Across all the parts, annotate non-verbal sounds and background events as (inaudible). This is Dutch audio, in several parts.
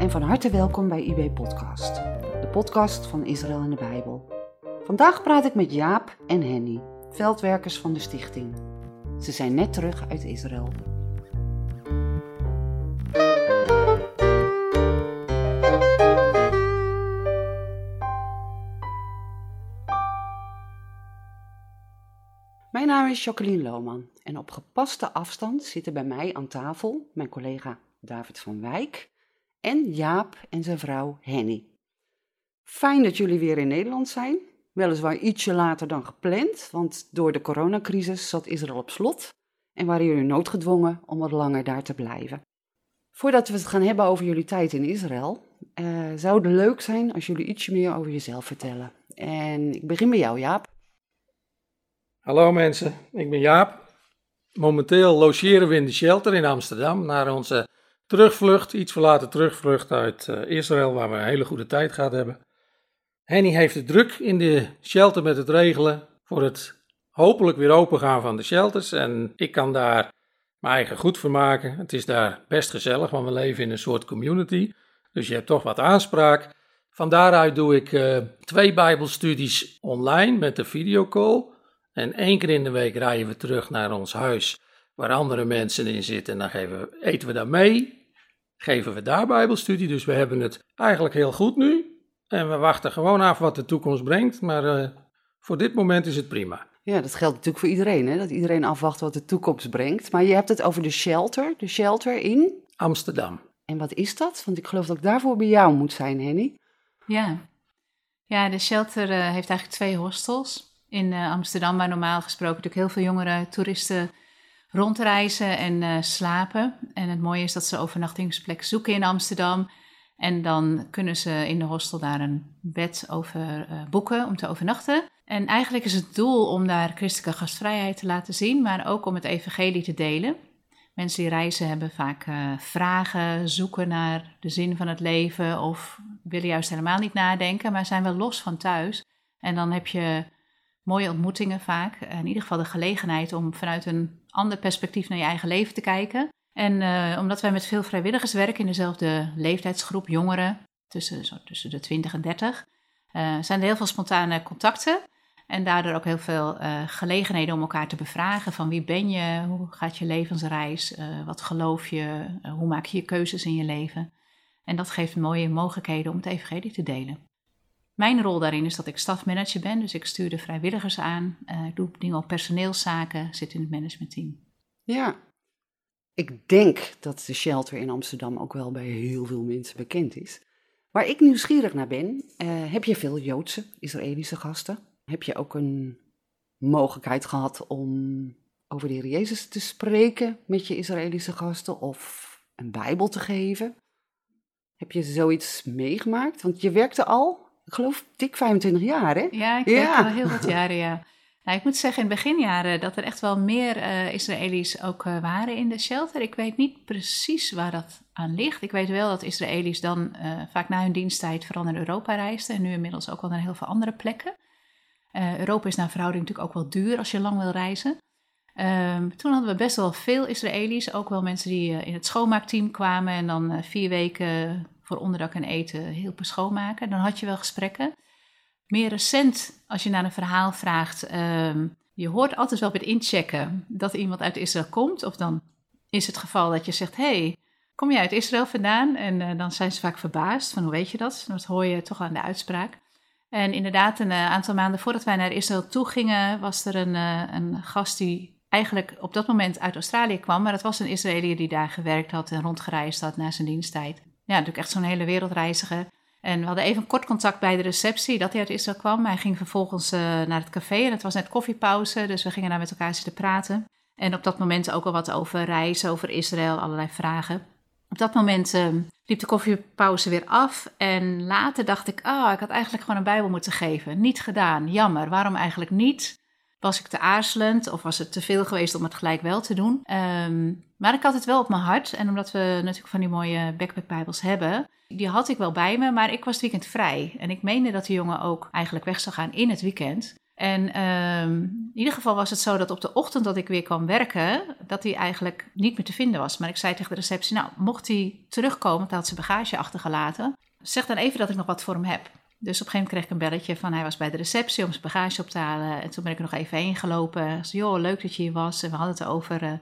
en van harte welkom bij IB Podcast, de podcast van Israël en de Bijbel. Vandaag praat ik met Jaap en Henny, veldwerkers van de stichting. Ze zijn net terug uit Israël. Mijn naam is Jacqueline Lohman en op gepaste afstand zitten bij mij aan tafel mijn collega David van Wijk en Jaap en zijn vrouw Henny. Fijn dat jullie weer in Nederland zijn, weliswaar ietsje later dan gepland, want door de coronacrisis zat Israël op slot en waren jullie noodgedwongen om wat langer daar te blijven. Voordat we het gaan hebben over jullie tijd in Israël, uh, zou het leuk zijn als jullie ietsje meer over jezelf vertellen. En ik begin bij jou, Jaap. Hallo mensen, ik ben Jaap. Momenteel logeren we in de shelter in Amsterdam naar onze terugvlucht, iets verlaten terugvlucht uit uh, Israël, waar we een hele goede tijd gehad hebben. Henny heeft het druk in de shelter met het regelen voor het hopelijk weer opengaan van de shelters. En ik kan daar mijn eigen goed voor maken. Het is daar best gezellig, want we leven in een soort community. Dus je hebt toch wat aanspraak. Van daaruit doe ik uh, twee Bijbelstudies online met de videocall. En één keer in de week rijden we terug naar ons huis waar andere mensen in zitten. En dan geven eten we daar mee, geven we daar Bijbelstudie. Dus we hebben het eigenlijk heel goed nu. En we wachten gewoon af wat de toekomst brengt. Maar uh, voor dit moment is het prima. Ja, dat geldt natuurlijk voor iedereen, hè? dat iedereen afwacht wat de toekomst brengt. Maar je hebt het over de shelter, de shelter in? Amsterdam. En wat is dat? Want ik geloof dat ik daarvoor bij jou moet zijn, Henny. Ja, ja de shelter uh, heeft eigenlijk twee hostels in uh, Amsterdam, waar normaal gesproken natuurlijk heel veel jongere toeristen rondreizen en uh, slapen. En het mooie is dat ze overnachtingsplek zoeken in Amsterdam. En dan kunnen ze in de hostel daar een bed over uh, boeken om te overnachten. En eigenlijk is het doel om daar christelijke gastvrijheid te laten zien, maar ook om het evangelie te delen. Mensen die reizen hebben vaak uh, vragen, zoeken naar de zin van het leven of willen juist helemaal niet nadenken, maar zijn wel los van thuis. En dan heb je mooie ontmoetingen vaak. In ieder geval de gelegenheid om vanuit een ander perspectief naar je eigen leven te kijken. En uh, omdat wij met veel vrijwilligers werken in dezelfde leeftijdsgroep, jongeren, tussen, zo, tussen de 20 en 30, uh, zijn er heel veel spontane contacten. En daardoor ook heel veel uh, gelegenheden om elkaar te bevragen van wie ben je, hoe gaat je levensreis, wat geloof je, hoe maak je je keuzes in je leven. En dat geeft mooie mogelijkheden om het evangelie te delen. Mijn rol daarin is dat ik stafmanager ben, dus ik stuur de vrijwilligers aan. Uh, ik doe dingen op personeelszaken, zit in het managementteam. Ja, ik denk dat de shelter in Amsterdam ook wel bij heel veel mensen bekend is. Waar ik nieuwsgierig naar ben, uh, heb je veel Joodse, Israëlische gasten? Heb je ook een mogelijkheid gehad om over de Heer Jezus te spreken met je Israëlische gasten of een Bijbel te geven? Heb je zoiets meegemaakt? Want je werkte al ik geloof dik 25 jaar, hè? Ja, ik al heel wat jaren, ja. Nou, ik moet zeggen in de beginjaren dat er echt wel meer uh, Israëli's ook uh, waren in de shelter. Ik weet niet precies waar dat aan ligt. Ik weet wel dat Israëli's dan uh, vaak na hun diensttijd vooral naar Europa reisden. En nu inmiddels ook wel naar heel veel andere plekken. Europa is naar verhouding natuurlijk ook wel duur als je lang wil reizen. Um, toen hadden we best wel veel Israëli's. Ook wel mensen die in het schoonmaakteam kwamen en dan vier weken voor onderdak en eten hielpen schoonmaken. Dan had je wel gesprekken. Meer recent, als je naar een verhaal vraagt, um, je hoort altijd wel bij het inchecken dat iemand uit Israël komt. Of dan is het geval dat je zegt, hey, kom je uit Israël vandaan? En uh, dan zijn ze vaak verbaasd van, hoe weet je dat? Dat hoor je toch aan de uitspraak. En inderdaad, een uh, aantal maanden voordat wij naar Israël toe gingen, was er een, uh, een gast die eigenlijk op dat moment uit Australië kwam. Maar dat was een Israëliër die daar gewerkt had en rondgereisd had na zijn diensttijd natuurlijk echt zo'n hele wereldreiziger. En we hadden even kort contact bij de receptie dat hij uit Israël kwam. Hij ging vervolgens uh, naar het café en het was net koffiepauze, dus we gingen daar met elkaar zitten praten. En op dat moment ook al wat over reizen, over Israël, allerlei vragen. Op dat moment uh, liep de koffiepauze weer af en later dacht ik, ah, oh, ik had eigenlijk gewoon een Bijbel moeten geven. Niet gedaan, jammer. Waarom eigenlijk niet? Was ik te aarzelend of was het te veel geweest om het gelijk wel te doen? Um, maar ik had het wel op mijn hart. En omdat we natuurlijk van die mooie backpackbijbels hebben, die had ik wel bij me. Maar ik was het weekend vrij. En ik meende dat de jongen ook eigenlijk weg zou gaan in het weekend. En ehm, in ieder geval was het zo dat op de ochtend dat ik weer kwam werken, dat hij eigenlijk niet meer te vinden was. Maar ik zei tegen de receptie, nou, mocht hij terugkomen, want hij had zijn bagage achtergelaten, zeg dan even dat ik nog wat voor hem heb. Dus op een gegeven moment kreeg ik een belletje van hij was bij de receptie om zijn bagage op te halen. En toen ben ik er nog even heen gelopen. Ik zei, joh, leuk dat je hier was. En we hadden het over uh,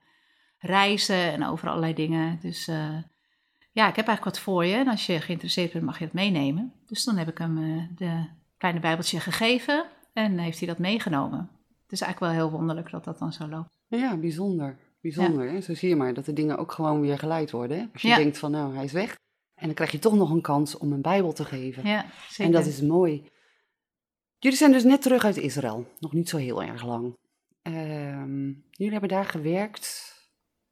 reizen en over allerlei dingen. Dus uh, ja, ik heb eigenlijk wat voor je. En als je geïnteresseerd bent, mag je het meenemen. Dus dan heb ik hem uh, de kleine bijbeltje gegeven. En heeft hij dat meegenomen. Het is eigenlijk wel heel wonderlijk dat dat dan zo loopt. Ja, bijzonder. Bijzonder. Ja. Hè? Zo zie je maar dat de dingen ook gewoon weer geleid worden. Hè? Als je Ja. denkt van nou, hij is weg. En dan krijg je toch nog een kans om een Bijbel te geven. Ja, zeker. en dat is mooi. Jullie zijn dus net terug uit Israël. Nog niet zo heel erg lang. Ehm, jullie hebben daar gewerkt,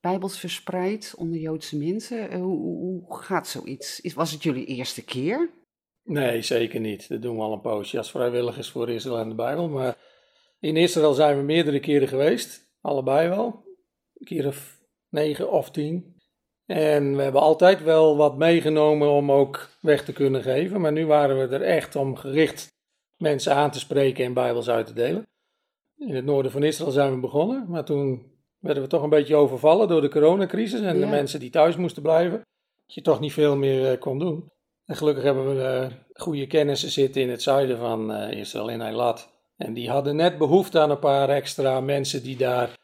Bijbels verspreid onder Joodse mensen. Eh, hoe, hoe, hoe gaat zoiets? Is, was het jullie eerste keer? Nee, zeker niet. Dat doen we al een poosje als vrijwilligers voor Israël en de Bijbel. Maar in Israël zijn we meerdere keren geweest. Allebei wel. Een keer of negen of tien. En we hebben altijd wel wat meegenomen om ook weg te kunnen geven. Maar nu waren we er echt om gericht mensen aan te spreken en Bijbels uit te delen. In het noorden van Israël zijn we begonnen. Maar toen werden we toch een beetje overvallen door de coronacrisis. En de mensen die thuis moesten blijven. Dat je toch niet veel meer eh, kon doen. En gelukkig hebben we eh, goede kennissen zitten in het zuiden van eh, Israël, in Eilat. En die hadden net behoefte aan een paar extra mensen die daar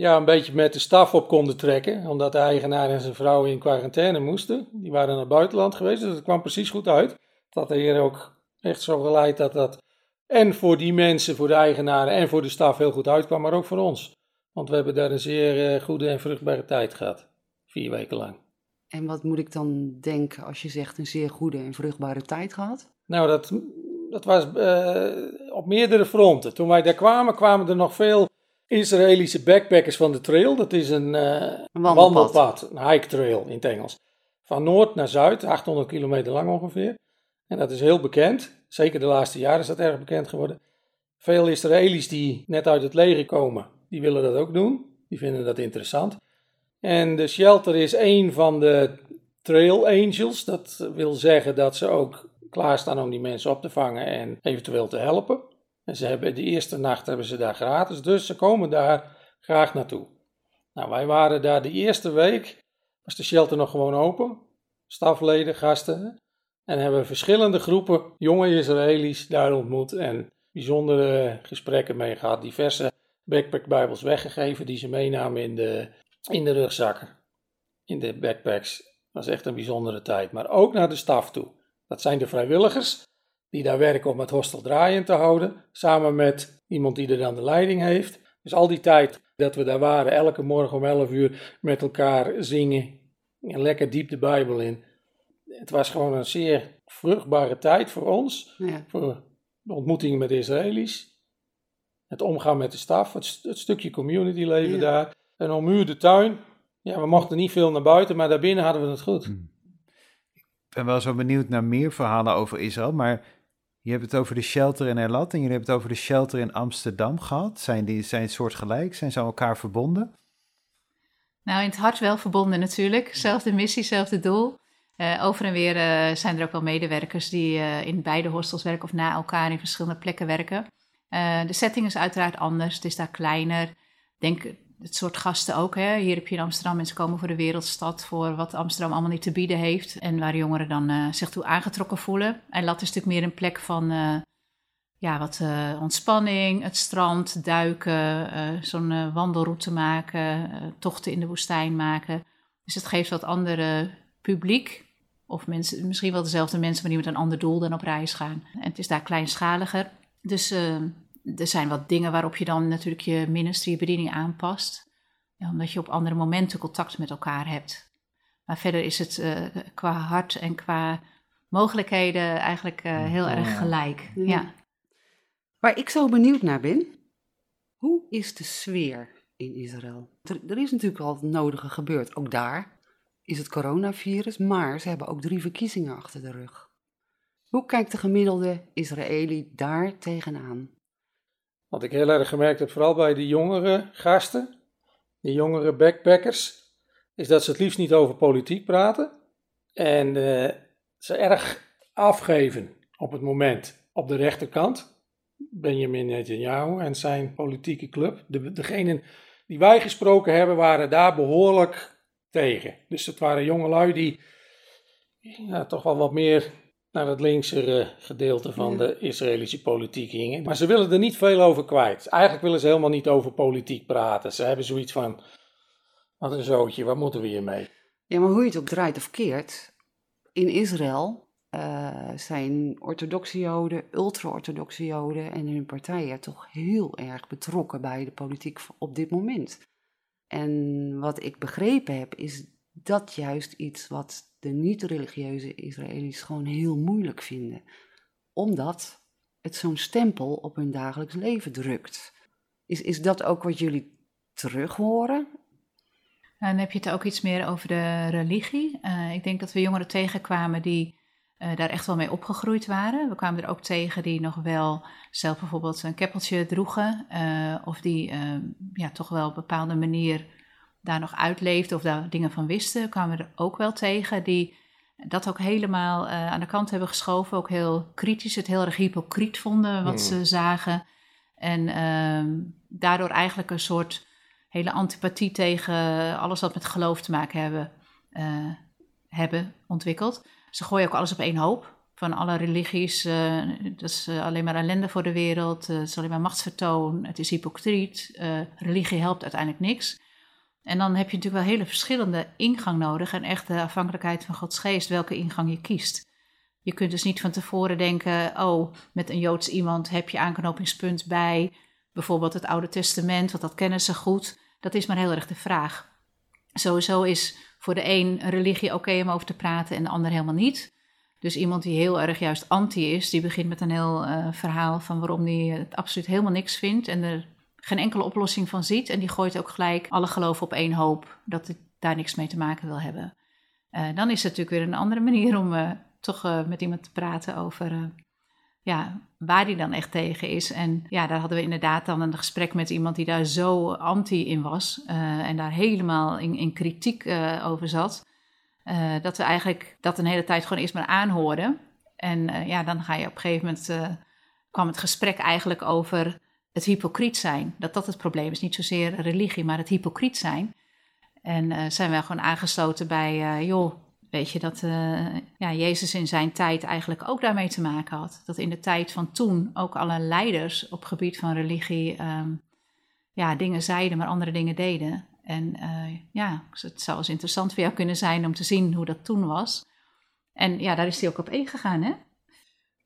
ja, een beetje met de staf op konden trekken. Omdat de eigenaar en zijn vrouw in quarantaine moesten. Die waren naar het buitenland geweest, dus het kwam precies goed uit. Dat de Heer ook echt zo geleid dat dat en voor die mensen, voor de eigenaren en voor de staf heel goed uitkwam, maar ook voor ons. Want we hebben daar een zeer eh, goede en vruchtbare tijd gehad. Vier weken lang. En wat moet ik dan denken als je zegt een zeer goede en vruchtbare tijd gehad? Nou, dat, dat was eh, op meerdere fronten. Toen wij daar kwamen, kwamen er nog veel Israëlische backpackers van de trail. Dat is een, eh, wandelpad, een hike trail in het Engels. Van noord naar zuid, 800 kilometer lang ongeveer. En dat is heel bekend. Zeker de laatste jaren is dat erg bekend geworden. Veel Israëli's die net uit het leger komen, die willen dat ook doen. Die vinden dat interessant. En de shelter is een van de trail angels. Dat wil zeggen dat ze ook klaarstaan om die mensen op te vangen en eventueel te helpen. En ze hebben de eerste nacht hebben ze daar gratis, dus ze komen daar graag naartoe. Nou, wij waren daar de eerste week, was de shelter nog gewoon open. Stafleden, gasten. En hebben verschillende groepen jonge Israëli's daar ontmoet en bijzondere gesprekken mee gehad. Diverse backpackbijbels weggegeven die ze meenamen in de, in de rugzakken. In de backpacks. Dat was echt een bijzondere tijd. Maar ook naar de staf toe. Dat zijn de vrijwilligers die daar werken om het hostel draaiend te houden. Samen met iemand die er dan de leiding heeft. Dus al die tijd dat we daar waren, elke morgen om 11 uur met elkaar zingen. En lekker diep de Bijbel in. Het was gewoon een zeer vruchtbare tijd voor ons. Ja. Voor de ontmoetingen met de Israëli's. Het omgaan met de staf. Het, st- het stukje community leven Ja. daar. Een ommuurde tuin. Ja, we mochten niet veel naar buiten, maar daarbinnen hadden we het goed. Ik ben wel zo benieuwd naar meer verhalen over Israël, maar je hebt het over de shelter in Erlat en jullie hebben het over de shelter in Amsterdam gehad. Zijn die zijn soortgelijk? Zijn ze aan elkaar verbonden? Nou, in het hart wel verbonden natuurlijk. Zelfde missie, zelfde doel. Eh, over en weer eh, zijn er ook wel medewerkers die eh, in beide hostels werken of na elkaar in verschillende plekken werken. De setting is uiteraard anders. Het is daar kleiner. Denk het soort gasten ook. Hè. Hier heb je in Amsterdam mensen komen voor de wereldstad, voor wat Amsterdam allemaal niet te bieden heeft. En waar jongeren dan eh, zich toe aangetrokken voelen. En Lat is natuurlijk meer een plek van eh, ja, wat eh, ontspanning, het strand, duiken, zo'n wandelroute maken, tochten in de woestijn maken. Dus het geeft wat andere publiek. Of mensen, misschien wel dezelfde mensen, maar die met een ander doel dan op reis gaan. En het is daar kleinschaliger. Dus er zijn wat dingen waarop je dan natuurlijk je ministry, je bediening aanpast. Ja, omdat je op andere momenten contact met elkaar hebt. Maar verder is het eh, qua hart en qua mogelijkheden eigenlijk eh, heel erg gelijk. Ja. ja. Waar ik zo benieuwd naar ben, hoe is de sfeer in Israël? Er, er is natuurlijk al het nodige gebeurd. Ook daar is het coronavirus, maar ze hebben ook drie verkiezingen achter de rug. Hoe kijkt de gemiddelde Israëli daar tegenaan? Wat ik heel erg gemerkt heb, vooral bij de jongere gasten, de jongere backpackers, is dat ze het liefst niet over politiek praten. En eh, ze erg afgeven op het moment op de rechterkant. Benjamin Netanyahu en zijn politieke club. De, degenen die wij gesproken hebben, waren daar behoorlijk tegen. Dus het waren jongelui die ja, toch wel wat meer naar het linkse gedeelte van de Israëlische politiek gingen. Maar ze willen er niet veel over kwijt. Eigenlijk willen ze helemaal niet over politiek praten. Ze hebben zoiets van, wat een zootje, waar moeten we hiermee? Ja, maar hoe je het ook draait of keert, in Israël uh, zijn orthodoxe joden, ultra-orthodoxe joden en hun partijen toch heel erg betrokken bij de politiek op dit moment. En wat ik begrepen heb, is dat juist iets wat de niet-religieuze Israëli's gewoon heel moeilijk vinden. Omdat het zo'n stempel op hun dagelijks leven drukt. Is, is dat ook wat jullie terug horen? Dan heb je het ook iets meer over de religie. Uh, ik denk dat we jongeren tegenkwamen die uh, daar echt wel mee opgegroeid waren. We kwamen er ook tegen die nog wel zelf bijvoorbeeld een keppeltje droegen. Uh, of die ja, toch wel op een bepaalde manier daar nog uitleefden of daar dingen van wisten, kwamen we er ook wel tegen die dat ook helemaal uh, aan de kant hebben geschoven. Ook heel kritisch, het heel erg hypocriet vonden wat ze hmm. zagen. En uh, daardoor eigenlijk een soort hele antipathie tegen alles wat met geloof te maken hebben, uh, hebben ontwikkeld. Ze gooien ook alles op één hoop. Van alle religies, uh, dat is alleen maar ellende voor de wereld, het is alleen maar machtsvertoon, het is hypocriet, religie helpt uiteindelijk niks. En dan heb je natuurlijk wel hele verschillende ingang nodig en echt de afhankelijkheid van Gods geest, welke ingang je kiest. Je kunt dus niet van tevoren denken, oh, met een Joods iemand heb je aanknopingspunt bij bijvoorbeeld het Oude Testament, want dat kennen ze goed. Dat is maar heel erg de vraag. Sowieso is voor de een religie oké om over te praten en de ander helemaal niet. Dus iemand die heel erg juist anti is, die begint met een heel uh, verhaal van waarom hij het absoluut helemaal niks vindt en er geen enkele oplossing van ziet. En die gooit ook gelijk alle geloven op één hoop dat het daar niks mee te maken wil hebben. Uh, dan is het natuurlijk weer een andere manier om uh, toch uh, met iemand te praten over ja, waar die dan echt tegen is. En ja, daar hadden we inderdaad dan een gesprek met iemand die daar zo anti in was en daar helemaal in, in kritiek over zat. dat we eigenlijk dat een hele tijd gewoon eerst maar aanhoorden. En ja, dan ga je op een gegeven moment kwam het gesprek eigenlijk over het hypocriet zijn. Dat dat het probleem is. Niet zozeer religie, maar het hypocriet zijn. En uh, zijn we gewoon aangesloten bij, uh, joh, weet je dat uh, ja, Jezus in zijn tijd eigenlijk ook daarmee te maken had. Dat in de tijd van toen ook alle leiders op gebied van religie um, ja, dingen zeiden, maar andere dingen deden. En ja, het zou eens interessant voor jou kunnen zijn om te zien hoe dat toen was. En ja, daar is hij ook op ingegaan, hè?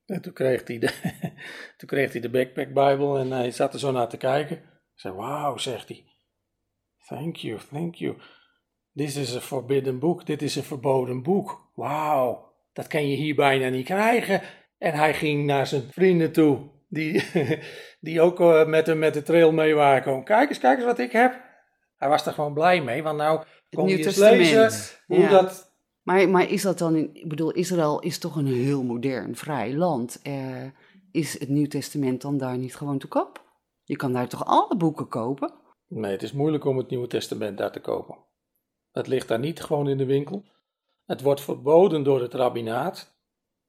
En toen kreeg hij de, (laughs) toen kreeg hij de Backpack Bible en hij zat er zo naar te kijken. Ik zei, wauw, zegt hij. Thank you, thank you. This is a forbidden book. Dit is een verboden boek. Wauw, dat kan je hier bijna niet krijgen. En hij ging naar zijn vrienden toe, die, (laughs) die ook eh, met hem met de trail mee waren komen. Kijk eens, kijk eens wat ik heb. Hij was er gewoon blij mee, want nou kon je eens lezen hoe dat maar, maar is dat dan, ik bedoel, Israël is toch een heel modern, vrij land. Uh, is het Nieuw Testament dan daar niet gewoon te koop? Je kan daar toch alle boeken kopen? Nee, het is moeilijk om het Nieuwe Testament daar te kopen. Het ligt daar niet gewoon in de winkel. Het wordt verboden door het rabbinaat.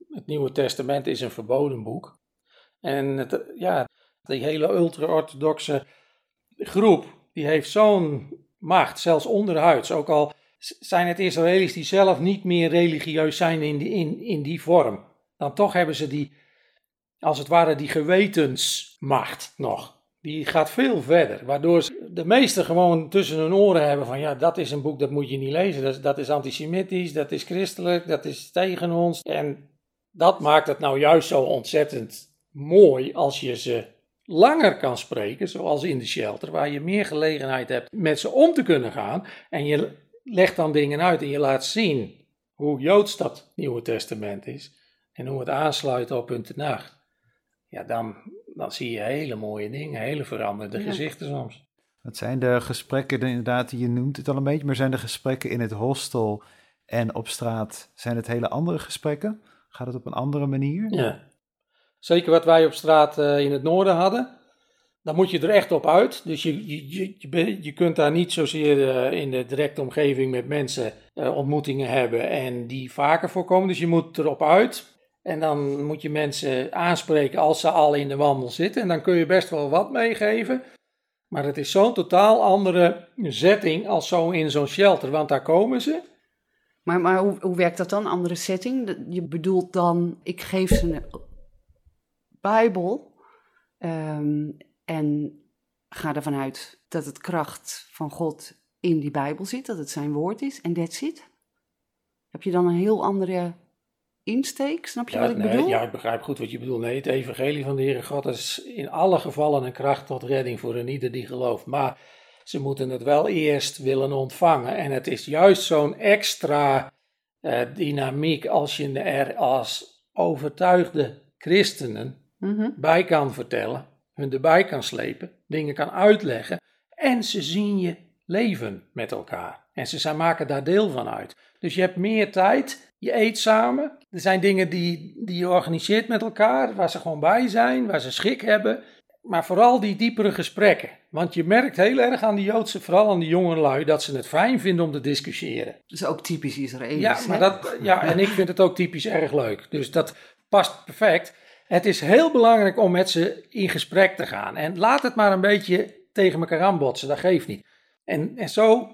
Het Nieuwe Testament is een verboden boek. En het, ja, die hele ultra-orthodoxe groep, die heeft zo'n macht, zelfs onderhuids. Ook al zijn het Israëli's die zelf niet meer religieus zijn in die, in, in die vorm. Dan toch hebben ze die, als het ware, die gewetensmacht nog. Die gaat veel verder, waardoor de meesten gewoon tussen hun oren hebben van ja, dat is een boek dat moet je niet lezen. Dat, dat is antisemitisch, dat is christelijk, dat is tegen ons. En dat maakt het nou juist zo ontzettend mooi als je ze langer kan spreken, zoals in de shelter, waar je meer gelegenheid hebt met ze om te kunnen gaan. En je leg dan dingen uit en je laat zien hoe joods dat Nieuwe Testament is en hoe het aansluit op hun nacht. Ja, dan, dan zie je hele mooie dingen, hele veranderde gezichten soms. Wat zijn de gesprekken, inderdaad, je noemt het al een beetje, maar zijn de gesprekken in het hostel en op straat, zijn het hele andere gesprekken? Gaat het op een andere manier? Ja, zeker wat wij op straat uh, in het noorden hadden dan moet je er echt op uit. Dus je, je, je, je kunt daar niet zozeer uh, in de directe omgeving met mensen uh, ontmoetingen hebben en die vaker voorkomen. Dus je moet erop uit. En dan moet je mensen aanspreken als ze al in de wandel zitten. En dan kun je best wel wat meegeven. Maar het is zo'n totaal andere setting als zo in zo'n shelter, want daar komen ze. Maar, maar hoe, hoe werkt dat dan, andere setting? Je bedoelt dan, ik geef ze een Bijbel ehm, en ga ervan uit dat het kracht van God in die Bijbel zit, dat het zijn woord is en that's it? Heb je dan een heel andere insteek? Snap je Ja, wat ik nee, bedoel? ja, ik begrijp goed wat je bedoelt. Nee, het evangelie van de Heere God is in alle gevallen een kracht tot redding voor een ieder die gelooft. Maar ze moeten het wel eerst willen ontvangen. En het is juist zo'n extra eh, dynamiek als je er als overtuigde christenen Mhm. bij kan vertellen, hun erbij kan slepen, dingen kan uitleggen en ze zien je leven met elkaar. En ze zijn, maken daar deel van uit. Dus je hebt meer tijd, je eet samen. Er zijn dingen die, die je organiseert met elkaar, waar ze gewoon bij zijn, waar ze schik hebben. Maar vooral die diepere gesprekken. Want je merkt heel erg aan die Joodse, vooral aan die jongelui, dat ze het fijn vinden om te discussiëren. Dat is ook typisch Israëlisch. Ja, maar dat, ja, en ik vind het ook typisch erg leuk. Dus dat past perfect. Het is heel belangrijk om met ze in gesprek te gaan. En laat het maar een beetje tegen elkaar aanbotsen, dat geeft niet. En, en zo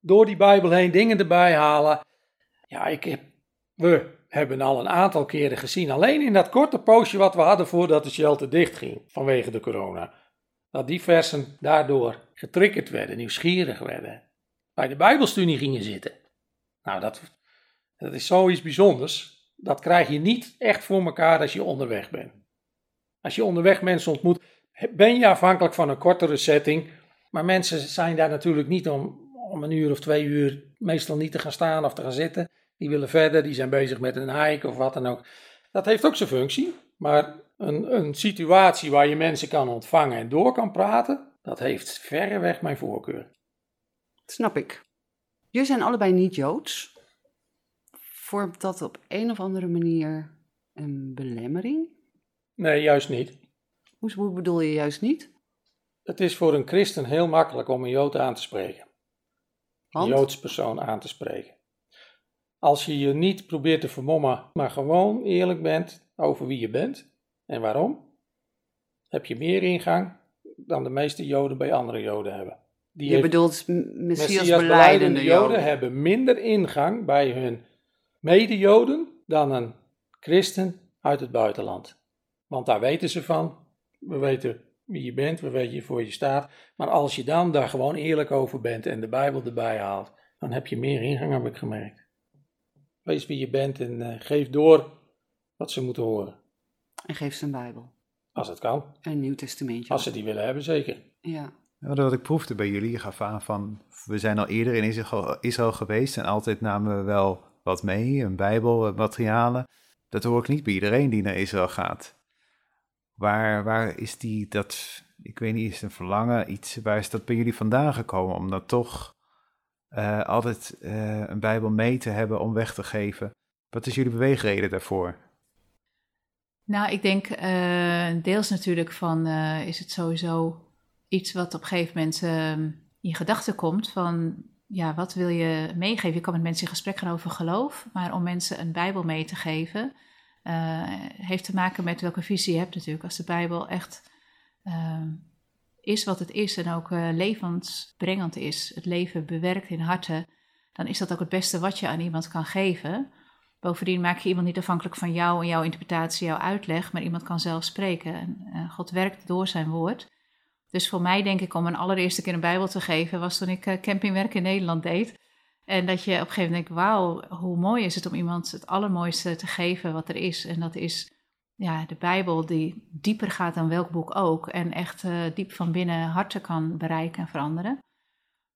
door die Bijbel heen dingen erbij halen. Ja, ik heb, we hebben al een aantal keren gezien, alleen in dat korte poosje wat we hadden voordat de shelter dichtging vanwege de corona. Dat die versen daardoor getriggerd werden, nieuwsgierig werden. Bij de Bijbelstudie gingen zitten. Nou, dat, dat is zoiets bijzonders. Dat krijg je niet echt voor elkaar als je onderweg bent. Als je onderweg mensen ontmoet, ben je afhankelijk van een kortere setting. Maar mensen zijn daar natuurlijk niet om, om een uur of twee uur meestal niet te gaan staan of te gaan zitten. Die willen verder, die zijn bezig met een hike of wat dan ook. Dat heeft ook zijn functie. Maar een, een situatie waar je mensen kan ontvangen en door kan praten, dat heeft verreweg mijn voorkeur. Snap ik. Jullie zijn allebei niet Joods. Vormt dat op een of andere manier een belemmering? Nee, juist niet. Hoe, hoe bedoel je juist niet? Het is voor een christen heel makkelijk om een Jood aan te spreken. Een? Joods persoon aan te spreken. Als je je niet probeert te vermommen, maar gewoon eerlijk bent over wie je bent en waarom, heb je meer ingang dan de meeste Joden bij andere Joden hebben. Die Je bedoelt Messias Messias beleidende Joden. hebben minder ingang bij hun mede-Joden dan een christen uit het buitenland. Want daar weten ze van. We weten wie je bent, we weten voor je staat. Maar als je dan daar gewoon eerlijk over bent en de Bijbel erbij haalt, dan heb je meer ingang, heb ik gemerkt. Wees wie je bent en eh, geef door wat ze moeten horen. En geef ze een Bijbel. Als het kan. Een Nieuw Testamentje. Als ze die willen hebben, zeker. Ja. Ja, Wat ik proefde bij jullie, je gaf aan van, we zijn al eerder in Israël, Israël geweest en altijd namen we wel wat mee, een bijbel, materialen. Dat hoor ik niet bij iedereen die naar Israël gaat. Waar, waar is die, dat, ik weet niet, is een verlangen, iets, waar is dat bij jullie vandaan gekomen? Om dan toch eh, altijd eh, een bijbel mee te hebben om weg te geven. Wat is jullie beweegreden daarvoor? Nou, ik denk eh, deels natuurlijk van is het sowieso iets wat op een gegeven moment eh, in gedachten komt van ja, wat wil je meegeven? Je kan met mensen in gesprek gaan over geloof, maar om mensen een Bijbel mee te geven eh, heeft te maken met welke visie je hebt natuurlijk. Als de Bijbel echt eh, is wat het is en ook eh, levensbrengend is, het leven bewerkt in harten, dan is dat ook het beste wat je aan iemand kan geven. Bovendien maak je iemand niet afhankelijk van jou en jouw interpretatie, jouw uitleg, maar iemand kan zelf spreken. En God werkt door zijn woord. Dus voor mij denk ik om een allereerste keer een Bijbel te geven, was toen ik eh, campingwerk in Nederland deed. En dat je op een gegeven moment denkt, wauw, hoe mooi is het om iemand het allermooiste te geven wat er is. En dat is ja, de Bijbel die dieper gaat dan welk boek ook. En echt eh, diep van binnen harten kan bereiken en veranderen.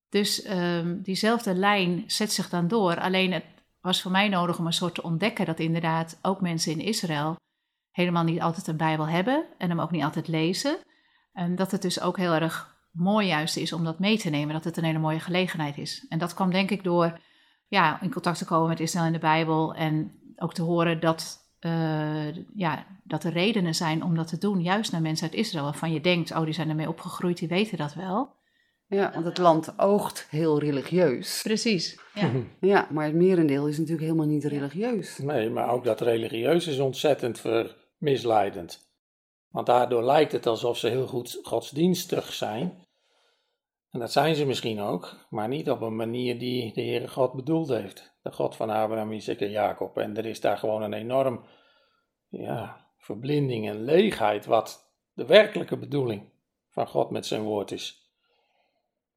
Dus ehm, diezelfde lijn zet zich dan door. Alleen het was voor mij nodig om een soort te ontdekken dat inderdaad ook mensen in Israël helemaal niet altijd een Bijbel hebben en hem ook niet altijd lezen. En dat het dus ook heel erg mooi juist is om dat mee te nemen, dat het een hele mooie gelegenheid is. En dat kwam denk ik door ja, in contact te komen met Israël in de Bijbel en ook te horen dat, uh, ja, dat er redenen zijn om dat te doen, juist naar mensen uit Israël, waarvan je denkt, oh die zijn ermee opgegroeid, die weten dat wel. Ja, want het land oogt heel religieus. Precies. Ja. (laughs) Ja, maar het merendeel is natuurlijk helemaal niet religieus. Nee, maar ook dat religieus is ontzettend ver- misleidend. Want daardoor lijkt het alsof ze heel goed godsdienstig zijn. En dat zijn ze misschien ook, maar niet op een manier die de Heere God bedoeld heeft. De God van Abraham, Isaac en Jacob. En er is daar gewoon een enorm ja, verblinding en leegheid wat de werkelijke bedoeling van God met zijn woord is.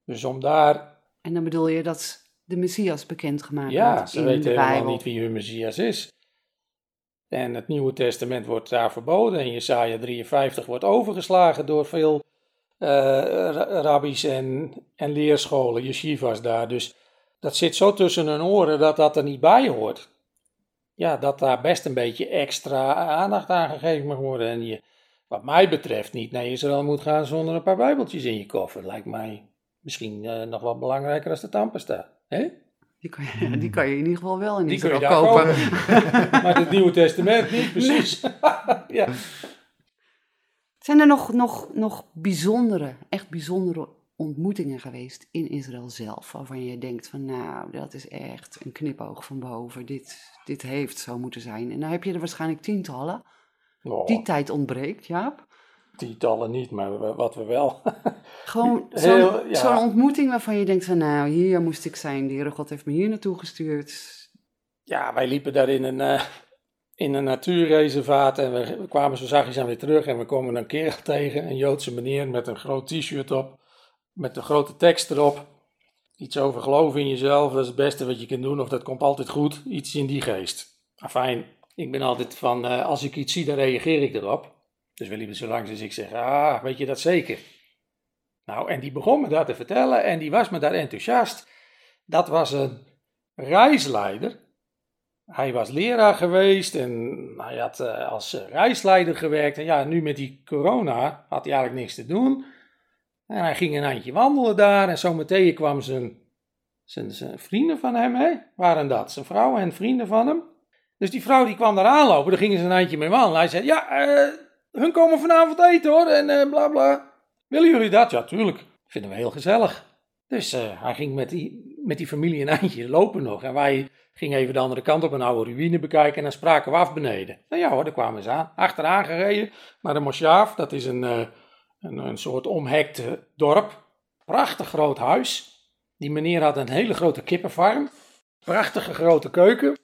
Dus om daar En dan bedoel je dat de Messias bekendgemaakt Ja, wordt ze in weten de helemaal Bijbel. niet wie hun Messias is. En het Nieuwe Testament wordt daar verboden. En Jesaja 53 wordt overgeslagen door veel eh, ra- rabbies en, en leerscholen, yeshivas daar. Dus dat zit zo tussen hun oren dat dat er niet bij hoort. Ja, dat daar best een beetje extra aandacht aan gegeven mag worden. En je, wat mij betreft, niet naar Israël moet gaan zonder een paar bijbeltjes in je koffer. Lijkt mij misschien eh, nog wel belangrijker als de tandpasta. hè? Die kan, je, (laughs) die kan je in ieder geval wel in Die kun je Israël daar kopen. kopen. (laughs) maar het Nieuwe Testament niet, precies. (laughs) ja. Zijn er nog, nog, nog bijzondere, echt bijzondere ontmoetingen geweest in Israël zelf? Waarvan je denkt van nou, dat is echt een knipoog van boven. Dit, dit heeft zo moeten zijn. En dan heb je er waarschijnlijk tientallen. Oh, Die tijd ontbreekt, Jaap. Tientallen niet, maar wat we wel. (laughs) Gewoon zo'n ja. ontmoeting waarvan je denkt van nou, hier moest ik zijn. De Heere God heeft me hier naartoe gestuurd. ja, wij liepen daar in een, eh, in een natuurreservaat en we, we kwamen zo zachtjes aan weer terug en we komen een kerel (laughs) tegen, een Joodse meneer met een groot t-shirt op, met een grote tekst erop. Iets over geloven in jezelf, dat is het beste wat je kunt doen of dat komt altijd goed. Iets in die geest. Fijn, ik ben altijd van, eh, als ik iets zie, dan reageer ik erop. Dus we liepen zo langs dus ik zeg, ah, weet je dat zeker? Nou, en die begon me dat te vertellen en die was me daar enthousiast. Dat was een reisleider. Hij was leraar geweest en hij had eh, als eh, reisleider gewerkt. En ja, nu met die corona had hij eigenlijk niks te doen. En hij ging een eindje wandelen daar en zo meteen kwam zijn, zijn, zijn vrienden van hem, hè? waren dat, zijn vrouw en vrienden van hem. Dus die vrouw die kwam daar aanlopen, daar gingen ze een eindje mee wandelen. Hij zei, ja, eh, hun komen vanavond eten hoor en eh, bla bla. Willen jullie dat? Ja, tuurlijk. Vinden we heel gezellig. Dus eh, hij ging met die, met die familie een eindje lopen nog. En wij gingen even de andere kant op een oude ruïne bekijken. En dan spraken we af beneden. Nou ja hoor, daar kwamen ze aan. Achteraan gereden naar de Mosjaaf. Dat is een, eh, een, een soort omhekt dorp. Prachtig groot huis. Die meneer had een hele grote kippenfarm. Prachtige grote keuken.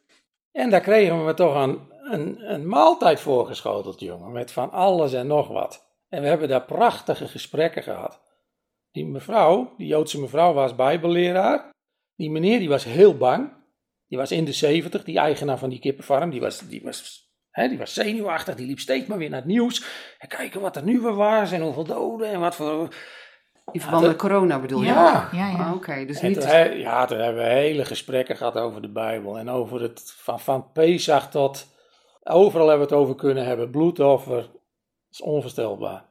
En daar kregen we toch een, een, een maaltijd voorgeschoteld, jongen. Met van alles en nog wat. En we hebben daar prachtige gesprekken gehad. Die mevrouw, die Joodse mevrouw, was bijbelleraar. Die meneer die was heel bang. Die was in de zeventig, die eigenaar van die kippenfarm. Die was, die, was, hè, die was zenuwachtig, die liep steeds maar weer naar het nieuws. En kijken wat er nu weer was en hoeveel doden en wat voor... In verband met corona bedoel je? Ja. Ja, ja. Ah, Oké, dus En niet... toen, ja, toen hebben we hele gesprekken gehad over de Bijbel. En over het, van, van Pesach tot... Overal hebben we het over kunnen hebben. Bloedoffer. Dat is onvoorstelbaar.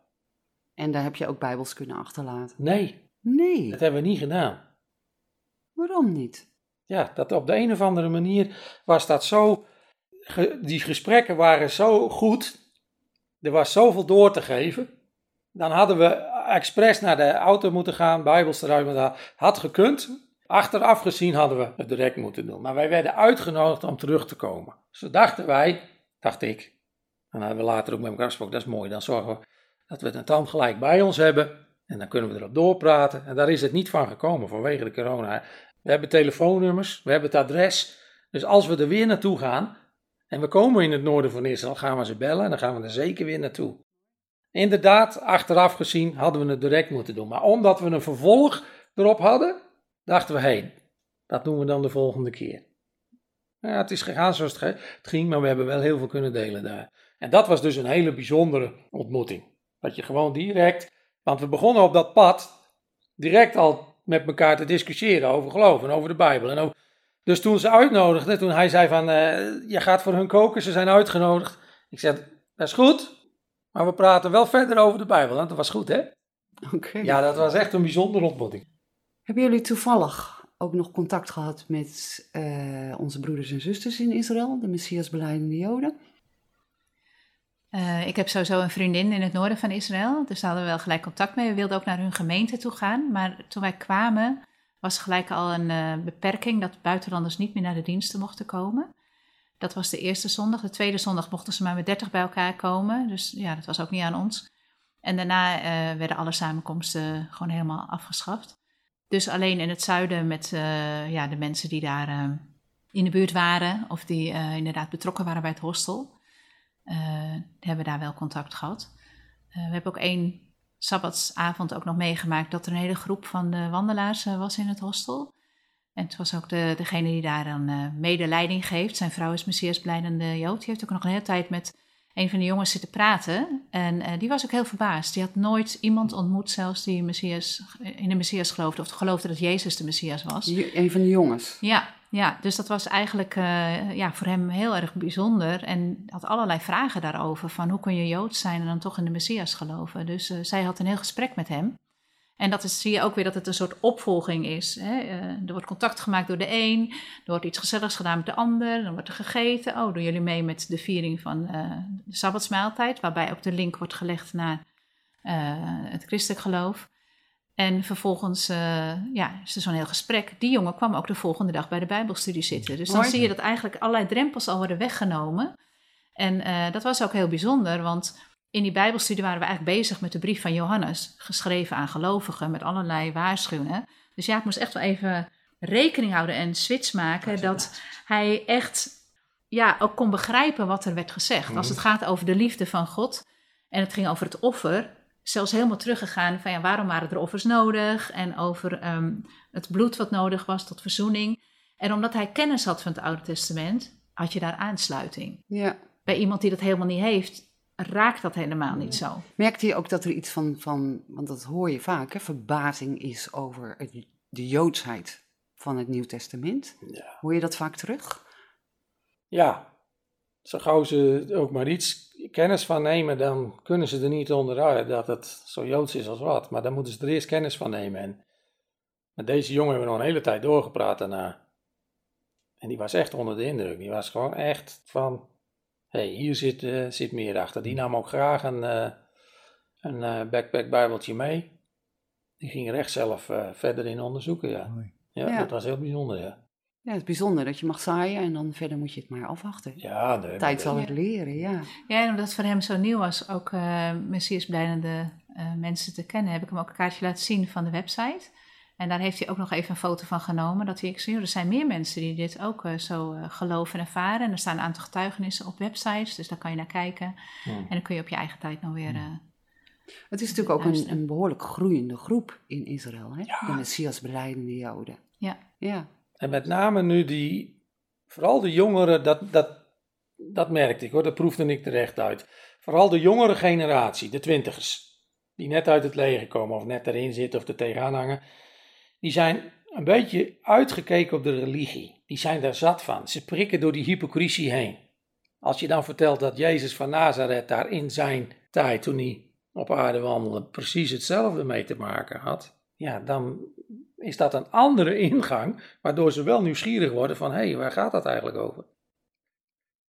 En daar heb je ook bijbels kunnen achterlaten. Nee, Nee, dat hebben we niet gedaan. waarom niet? Ja, dat op de een of andere manier was dat zo. die gesprekken waren zo goed. Er was zoveel door te geven. Dan hadden we expres naar de auto moeten gaan, Bijbels eruit moeten halen. Had gekund. Achteraf gezien hadden we het direct moeten doen. Maar wij werden uitgenodigd om terug te komen. Zo dachten wij, dacht ik. En dan hebben we later ook met elkaar gesproken. Dat is mooi. Dan zorgen we dat we het dan gelijk bij ons hebben. En dan kunnen we erop doorpraten. En daar is het niet van gekomen vanwege de corona. We hebben telefoonnummers, we hebben het adres. Dus als we er weer naartoe gaan en we komen in het noorden van Israël, gaan we ze bellen en dan gaan we er zeker weer naartoe. Inderdaad, achteraf gezien hadden we het direct moeten doen. Maar omdat we een vervolg erop hadden, dachten we, hey, dat doen we dan de volgende keer. Ja, het is gegaan zoals het, ging, maar we hebben wel heel veel kunnen delen daar. En dat was dus een hele bijzondere ontmoeting. Dat je gewoon direct, want we begonnen op dat pad direct al met elkaar te discussiëren over geloof en over de Bijbel. En over... Dus toen ze uitnodigden, toen hij zei van, eh, je gaat voor hun koken, ze zijn uitgenodigd. Ik zei, dat is goed, maar we praten wel verder over de Bijbel. En dat was goed, hè? Oké. Ja, dat was echt een bijzondere ontmoeting. Hebben jullie toevallig ook nog contact gehad met eh, onze broeders en zusters in Israël, de Messias beleidende Joden? Uh, ik heb sowieso een vriendin in het noorden van Israël, dus daar hadden we wel gelijk contact mee. We wilden ook naar hun gemeente toe gaan, maar toen wij kwamen was gelijk al een uh, beperking dat buitenlanders niet meer naar de diensten mochten komen. Dat was de eerste zondag. De tweede zondag mochten ze maar met dertig bij elkaar komen, dus ja, dat was ook niet aan ons. En daarna werden alle samenkomsten gewoon helemaal afgeschaft. Dus alleen in het zuiden met ja, de mensen die daar in de buurt waren of die inderdaad betrokken waren bij het hostel. Hebben daar wel contact gehad. We hebben ook één sabbatsavond ook nog meegemaakt dat er een hele groep van de wandelaars was in het hostel. En het was ook de, degene die daar dan medeleiding geeft. Zijn vrouw is Messias blijdende Jood. Die heeft ook nog een hele tijd met een van de jongens zitten praten. En die was ook heel verbaasd. Die had nooit iemand ontmoet, zelfs die Messias, in de Messias geloofde. Of geloofde dat Jezus de Messias was. Een van de jongens? Ja, ja, dus dat was eigenlijk uh, ja, voor hem heel erg bijzonder. En had allerlei vragen daarover. Van hoe kun je Joods zijn en dan toch in de Messias geloven. Dus uh, zij had een heel gesprek met hem. En dat is, zie je ook weer dat het een soort opvolging is. Hè? Uh, er wordt contact gemaakt door de een. Er wordt iets gezelligs gedaan met de ander. Dan wordt er gegeten. Oh, doen jullie mee met de viering van de Sabbatsmaaltijd. Waarbij ook de link wordt gelegd naar het christelijk geloof. En vervolgens uh, ja, is er zo'n heel gesprek. Die jongen kwam ook de volgende dag bij de Bijbelstudie zitten. Dus dan zie je dat eigenlijk allerlei drempels al worden weggenomen. En dat was ook heel bijzonder, want in die Bijbelstudie waren we eigenlijk bezig met de brief van Johannes, geschreven aan gelovigen met allerlei waarschuwingen. Dus ja, ik moest echt wel even rekening houden en switch maken dat hij echt ja, ook kon begrijpen wat er werd gezegd. Als mhm. het gaat over de liefde van God en het ging over het offer, zelfs helemaal teruggegaan van ja, waarom waren er offers nodig en over um, het bloed wat nodig was tot verzoening. En omdat hij kennis had van het Oude Testament, had je daar aansluiting. Ja. Bij iemand die dat helemaal niet heeft, raakt dat helemaal niet zo. Merkte je ook dat er iets van, van want dat hoor je vaak, hè, verbazing is over het, de joodsheid van het Nieuw Testament? Ja. Hoor je dat vaak terug? Ja, zo gauw ze ook maar iets kennis van nemen, dan kunnen ze er niet onderuit dat het zo joods is als wat. Maar dan moeten ze er eerst kennis van nemen. En met deze jongen hebben we nog een hele tijd doorgepraat daarna. En die was echt onder de indruk. Die was gewoon echt van, hey, hier zit, uh, zit meer achter. Die nam ook graag een, uh, een uh, backpack bijbeltje mee. Die ging recht zelf verder in onderzoeken, ja. ja. Ja, dat was heel bijzonder, ja. Ja, het is bijzonder dat je mag zaaien en dan verder moet je het maar afwachten. Ja, de tijd zal het leren, ja. Ja, en omdat het voor hem zo nieuw was, ook uh, Messias blijdende uh, mensen te kennen, heb ik hem ook een kaartje laten zien van de website. En daar heeft hij ook nog even een foto van genomen. Dat hij, ik zie, er zijn meer mensen die dit ook uh, zo geloven en ervaren. En er staan een aantal getuigenissen op websites, dus daar kan je naar kijken. En dan kun je op je eigen tijd nog weer. Hmm. het is natuurlijk ook een, een, behoorlijk groeiende groep in Israël, hè? Ja. de Messias beleidende Joden. Ja. ja. En met name nu die, vooral de jongeren, dat, dat, dat merkte ik hoor, dat proefde ik terecht uit. Vooral de jongere generatie, de twintigers, die net uit het leger komen of net erin zitten of er tegenaan hangen, die zijn een beetje uitgekeken op de religie. Die zijn daar zat van. Ze prikken door die hypocrisie heen. Als je dan vertelt dat Jezus van Nazareth daar in zijn tijd, toen hij op aarde wandelde, precies hetzelfde mee te maken had, ja, dan is dat een andere ingang, waardoor ze wel nieuwsgierig worden van, hé, hey, waar gaat dat eigenlijk over?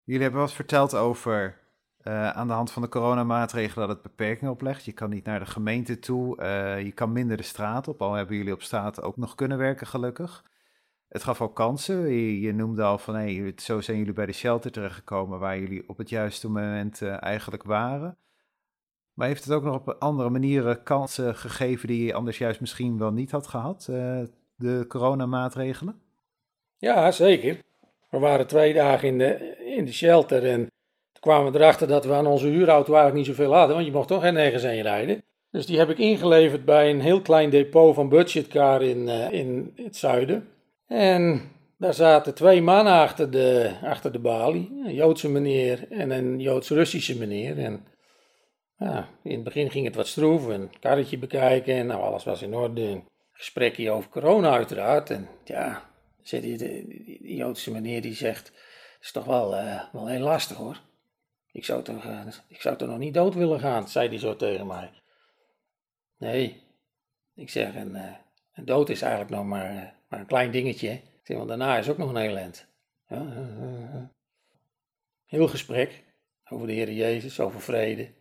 Jullie hebben wat verteld over uh, aan de hand van de coronamaatregelen dat het beperkingen oplegt. Je kan niet naar de gemeente toe, uh, je kan minder de straat op, al hebben jullie op straat ook nog kunnen werken gelukkig. Het gaf ook kansen. Je, noemde al van, hey, zo zijn jullie bij de shelter terechtgekomen waar jullie op het juiste moment uh, eigenlijk waren. Maar heeft het ook nog op andere manieren kansen gegeven die je anders juist misschien wel niet had gehad, de coronamaatregelen? Ja, zeker. We waren twee dagen in de, in de shelter en kwamen we erachter dat we aan onze huurauto eigenlijk niet zoveel hadden, want je mocht toch nergens heen rijden. Dus die heb ik ingeleverd bij een heel klein depot van budgetcar in, uh, in het zuiden. En daar zaten twee mannen achter de, achter de balie, een Joodse meneer en een Joods-Russische meneer. En ja, in het begin ging het wat stroef, een karretje bekijken en nou, alles was in orde. Een gesprekje over corona uiteraard. En ja, zit die, de, Joodse meneer die zegt, het is toch wel, uh, wel heel lastig hoor. Ik zou, toch, uh, ik zou toch nog niet dood willen gaan, zei hij zo tegen mij. Nee, ik zeg, een, een dood is eigenlijk nog maar, maar een klein dingetje. Zeg, want daarna is ook nog een. Ja, heel gesprek. over de Heer Jezus, over vrede.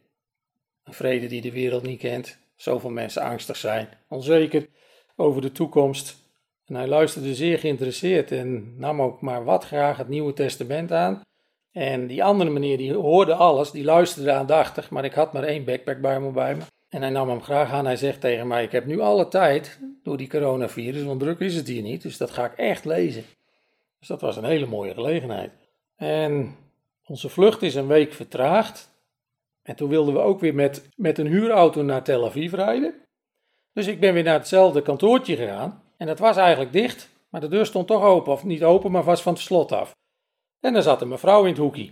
Een vrede die de wereld niet kent. Zoveel mensen angstig zijn, onzeker over de toekomst. En hij luisterde zeer geïnteresseerd en nam ook maar wat graag het Nieuwe Testament aan. En die andere meneer die hoorde alles, die luisterde aandachtig, maar ik had maar één backpackbijbel bij me. En hij nam hem graag aan. Hij zegt tegen mij: Ik heb nu alle tijd door die coronavirus, want druk is het hier niet, dus dat ga ik echt lezen. Dus dat was een hele mooie gelegenheid. En onze vlucht is een week vertraagd. En toen wilden we ook weer met, met een huurauto naar Tel Aviv rijden. Dus ik ben weer naar hetzelfde kantoortje gegaan. En dat was eigenlijk dicht, maar de deur stond toch open. Of niet open, maar was van het slot af. En daar zat een mevrouw in het hoekje.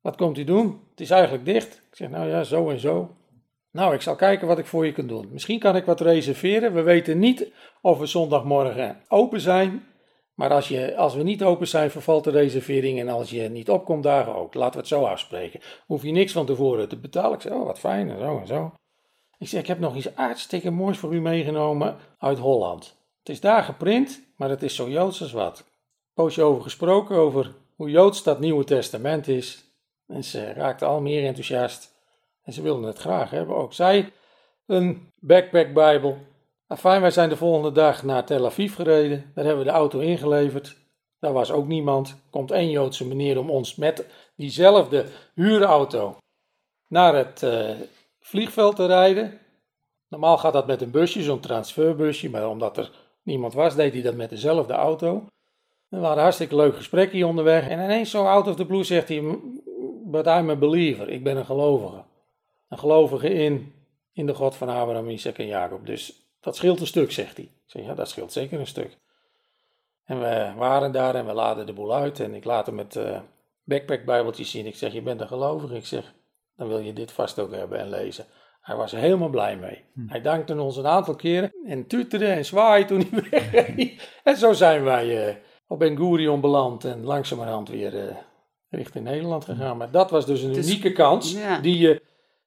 Wat komt u doen? Het is eigenlijk dicht. Ik zeg, nou ja, zo en zo. Nou, ik zal kijken wat ik voor je kan doen. Misschien kan ik wat reserveren. We weten niet of we zondagmorgen open zijn. Maar als, je, als we niet open zijn, vervalt de reservering. En als je niet opkomt, dagen ook. Laten we het zo afspreken. Hoef je niks van tevoren te betalen. Ik zeg, oh, wat fijn en zo en zo. Ik zeg, ik heb nog iets hartstikke moois voor u meegenomen uit Holland. Het is daar geprint, maar het is zo Joods als wat. Poosje over gesproken, over hoe Joods dat Nieuwe Testament is. En ze raakte al meer enthousiast. En ze wilden het graag hebben. Ook zij een backpack-bijbel. Fijn, wij zijn de volgende dag naar Tel Aviv gereden. Daar hebben we de auto ingeleverd. Daar was ook niemand. Komt één Joodse meneer om ons met diezelfde huurauto naar het uh, vliegveld te rijden. Normaal gaat dat met een busje, zo'n transferbusje. Maar omdat er niemand was, deed hij dat met dezelfde auto. We hadden een hartstikke leuk gesprekje onderweg. En ineens zo out of the blue zegt hij, but I'm a believer. Ik ben een gelovige. Een gelovige in, in de God van Abraham, Isaac en Jacob. Dus dat scheelt een stuk, zegt hij. Ik zeg, ja, dat scheelt zeker een stuk. En we waren daar en we laden de boel uit. En ik laat hem het uh, backpack-bijbeltje zien. Ik zeg, je bent een gelovige. Ik zeg, dan wil je dit vast ook hebben en lezen. Hij was er helemaal blij mee. Hm. Hij dankte ons een aantal keren en tuterde en zwaaide toen hij (laughs) wegreed. en zo zijn wij uh, op Ben Gurion beland en langzamerhand weer uh, richting Nederland gegaan. Maar dat was dus een unieke kans die je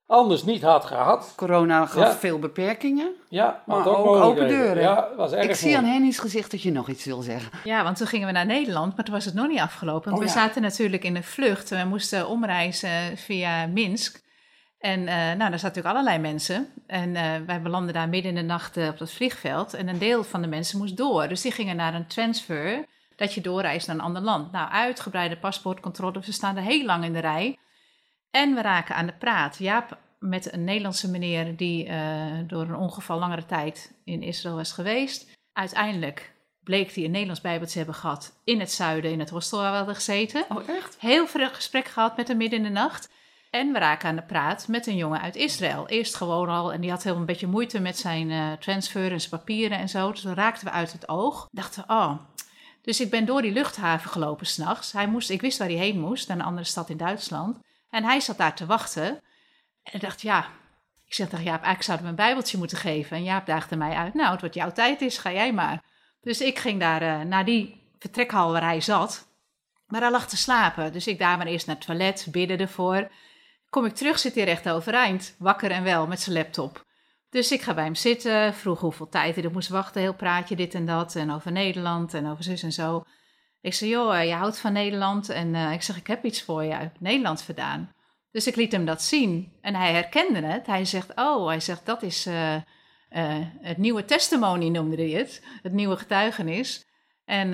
anders niet had gehad. Corona gaf veel beperkingen. Ja, maar ook, ook open deuren. Ja, was erg Ik zie aan Henny's gezicht dat je nog iets wil zeggen. Ja, want toen gingen we naar Nederland, maar toen was het nog niet afgelopen. Want oh, we zaten natuurlijk in een vlucht. We moesten omreizen via Minsk. En uh, nou, daar zaten natuurlijk allerlei mensen. En uh, wij belanden daar midden in de nacht uh, op dat vliegveld. En een deel van de mensen moest door. Dus die gingen naar een transfer, dat je doorreist naar een ander land. Nou, uitgebreide paspoortcontrole. We staan er heel lang in de rij. En we raken aan de praat. Jaap met een Nederlandse meneer die door een ongeval langere tijd in Israël was geweest. Uiteindelijk bleek hij een Nederlands bijbeltje hebben gehad in het zuiden, in het hostel waar we hadden gezeten. Oh, echt? Heel veel gesprek gehad met hem midden in de nacht. En we raken aan de praat met een jongen uit Israël. Eerst gewoon al, en die had heel een beetje moeite met zijn uh, transfer en zijn papieren en zo. Dus dan raakten we uit het oog. Dachten, oh. Dus ik ben door die luchthaven gelopen s'nachts. Hij moest, ik wist waar hij heen moest, naar een andere stad in Duitsland. En hij zat daar te wachten. En ik dacht, ja. Ik zeg tegen Jaap, eigenlijk zou een bijbeltje moeten geven. En Jaap daagde mij uit, nou, het wordt jouw tijd is, ga jij maar. Dus ik ging daar uh, naar die vertrekhal waar hij zat. Maar hij lag te slapen. Dus ik daar maar eerst naar het toilet, bidden ervoor. Kom ik terug, zit hij recht overeind, wakker en wel met zijn laptop. Dus ik ga bij hem zitten, vroeg hoeveel tijd hij er moest wachten, heel praatje, dit en dat, en over Nederland en over zus en zo. Ik zei, joh, eh, je houdt van Nederland. En uh, ik zeg, ik heb iets voor je uit Nederland vandaan. Dus ik liet hem dat zien. En hij herkende het. Hij zegt, oh, hij zegt, dat is uh, het nieuwe testimony, noemde hij het. Het nieuwe getuigenis. En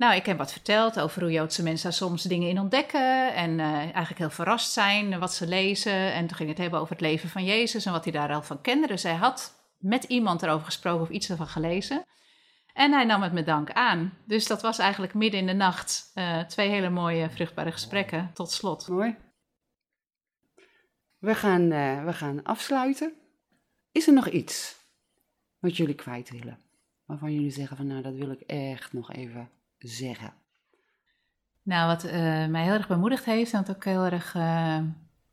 nou, ik heb wat verteld over hoe Joodse mensen daar soms dingen in ontdekken en uh, eigenlijk heel verrast zijn wat ze lezen. En toen ging het hebben over het leven van Jezus en wat hij daar al van kende. Dus hij had met iemand erover gesproken of iets ervan gelezen. En hij nam het met dank aan. Dus dat was eigenlijk midden in de nacht uh, twee hele mooie, vruchtbare gesprekken tot slot. Mooi. We gaan, uh, we gaan afsluiten. Is er nog iets wat jullie kwijt willen? Waarvan jullie zeggen van nou, dat wil ik echt nog even zeggen? Nou, wat uh, mij heel erg bemoedigd heeft en wat ook heel erg uh,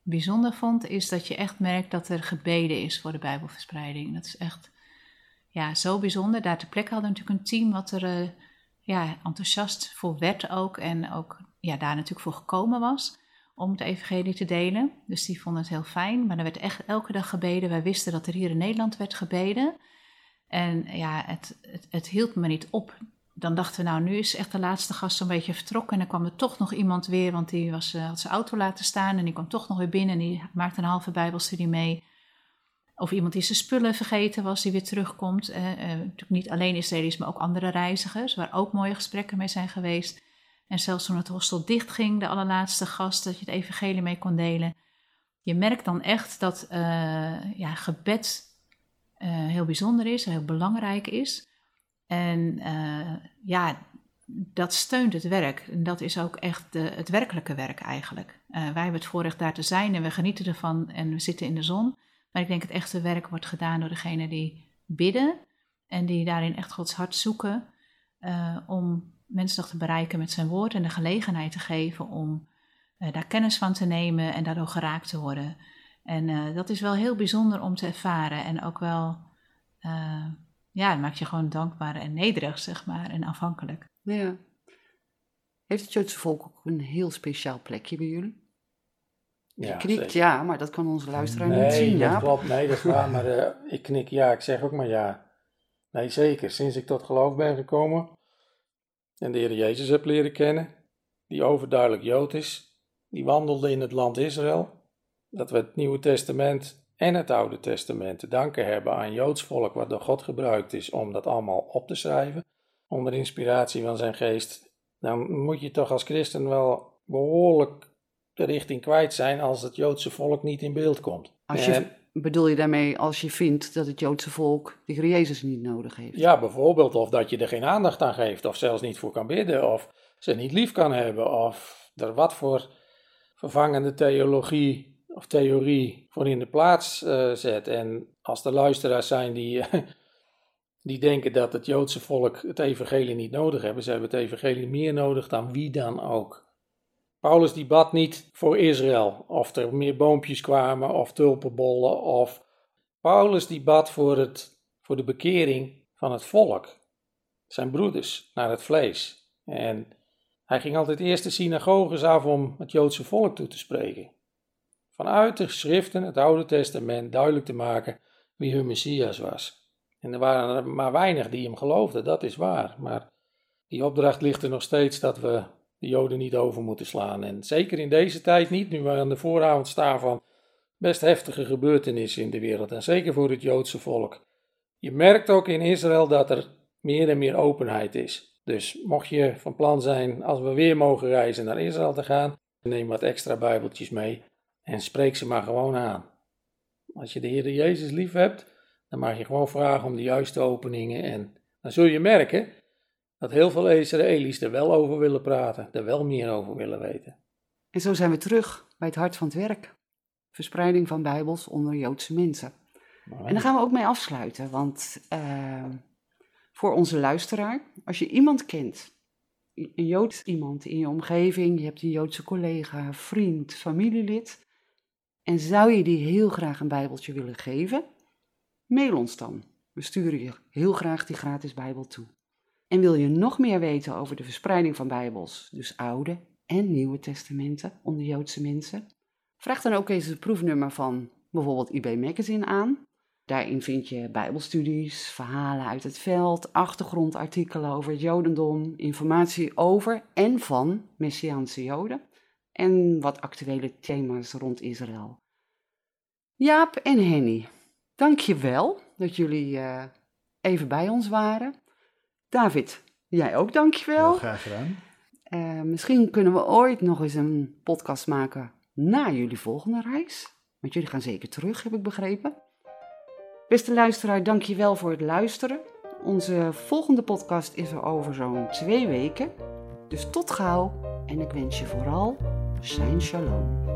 bijzonder vond, is dat je echt merkt dat er gebeden is voor de Bijbelverspreiding. Dat is echt ja, zo bijzonder. Daar ter plekke hadden we natuurlijk een team wat er uh, ja, enthousiast voor werd ook en ook ja, daar natuurlijk voor gekomen was om het evangelie te delen. Dus die vonden het heel fijn. Maar er werd echt elke dag gebeden. Wij wisten dat er hier in Nederland werd gebeden. En ja, het, het, het hield me niet op dan dachten we, nou, nu is echt de laatste gast een beetje vertrokken. En dan kwam er toch nog iemand weer, want die was, uh, had zijn auto laten staan. En die kwam toch nog weer binnen en die maakte een halve Bijbelstudie mee. Of iemand die zijn spullen vergeten was, die weer terugkomt. Uh, uh, natuurlijk niet alleen Israëli's, maar ook andere reizigers, waar ook mooie gesprekken mee zijn geweest. En zelfs toen het hostel dichtging, de allerlaatste gast, dat je het evangelie mee kon delen. Je merkt dan echt dat ja, gebed heel bijzonder is, heel belangrijk is. En uh, ja, dat steunt het werk. En dat is ook echt de, het werkelijke werk eigenlijk. Uh, wij hebben het voorrecht daar te zijn en we genieten ervan en we zitten in de zon. Maar ik denk het echte werk wordt gedaan door degenen die bidden en die daarin echt Gods hart zoeken uh, om mensen nog te bereiken met zijn woord en de gelegenheid te geven om daar kennis van te nemen en daardoor geraakt te worden. En dat is wel heel bijzonder om te ervaren en ook wel ja, het maakt je gewoon dankbaar en nederig, zeg maar, en afhankelijk. Ja. Heeft het Joodse volk ook een heel speciaal plekje bij jullie? Ja, je knikt ja, maar dat kan onze luisteraar nee, niet zien, ja. klopt. Nee, dat is waar, maar uh, ik knik ja, ik zeg ook maar ja. Nee, zeker. Sinds ik tot geloof ben gekomen en de Heer Jezus heb leren kennen, die overduidelijk Jood is, die wandelde in het land Israël, dat we het Nieuwe Testament en het Oude Testament te danken hebben aan Joods volk, wat door God gebruikt is om dat allemaal op te schrijven, onder inspiratie van zijn geest, dan moet je toch als christen wel behoorlijk de richting kwijt zijn als het Joodse volk niet in beeld komt. Als je, bedoel je daarmee als je vindt dat het Joodse volk de Heer Jezus niet nodig heeft? Ja, bijvoorbeeld, of dat je er geen aandacht aan geeft, of zelfs niet voor kan bidden, of ze niet lief kan hebben, of er wat voor vervangende theologie of theorie voor in de plaats uh, zet. En als er luisteraars zijn die, (laughs) die denken dat het Joodse volk het evangelie niet nodig hebben, ze hebben het evangelie meer nodig dan wie dan ook. Paulus die bad niet voor Israël, of er meer boompjes kwamen, of tulpenbollen, of Paulus die bad voor, het, voor de bekering van het volk, zijn broeders, naar het vlees. En hij ging altijd eerst de synagoges af om het Joodse volk toe te spreken vanuit de schriften, het Oude Testament, duidelijk te maken wie hun Messias was. En er waren er maar weinig die hem geloofden, dat is waar. Maar die opdracht ligt er nog steeds dat we de Joden niet over moeten slaan. En zeker in deze tijd niet, nu we aan de vooravond staan van best heftige gebeurtenissen in de wereld. En zeker voor het Joodse volk. Je merkt ook in Israël dat er meer en meer openheid is. Dus mocht je van plan zijn, als we weer mogen reizen naar Israël te gaan, neem wat extra Bijbeltjes mee. En spreek ze maar gewoon aan. Als je de Heer Jezus lief hebt, dan mag je gewoon vragen om de juiste openingen. En dan zul je merken dat heel veel Israëli's er wel over willen praten, er wel meer over willen weten. En zo zijn we terug bij het hart van het werk. Verspreiding van Bijbels onder Joodse mensen. En daar gaan we ook mee afsluiten, want uh, voor onze luisteraar, als je iemand kent, een Joods iemand in je omgeving, je hebt een Joodse collega, vriend, familielid, en zou je die heel graag een Bijbeltje willen geven? Mail ons dan. We sturen je heel graag die gratis Bijbel toe. En wil je nog meer weten over de verspreiding van Bijbels, dus Oude en Nieuwe Testamenten onder Joodse mensen? Vraag dan ook eens het proefnummer van bijvoorbeeld IB Magazine aan. Daarin vind je Bijbelstudies, verhalen uit het veld, achtergrondartikelen over het Jodendom, informatie over en van Messiaanse Joden en wat actuele thema's rond Israël. Jaap en Henny, dank je wel dat jullie uh, even bij ons waren. David, jij ook dank je wel. Heel graag gedaan. Uh, misschien kunnen we ooit nog eens een podcast maken na jullie volgende reis. Want jullie gaan zeker terug, heb ik begrepen. Beste luisteraar, dank je wel voor het luisteren. Onze volgende podcast is er over zo'n twee weken. Dus tot gauw en ik wens je vooral zijn shalom.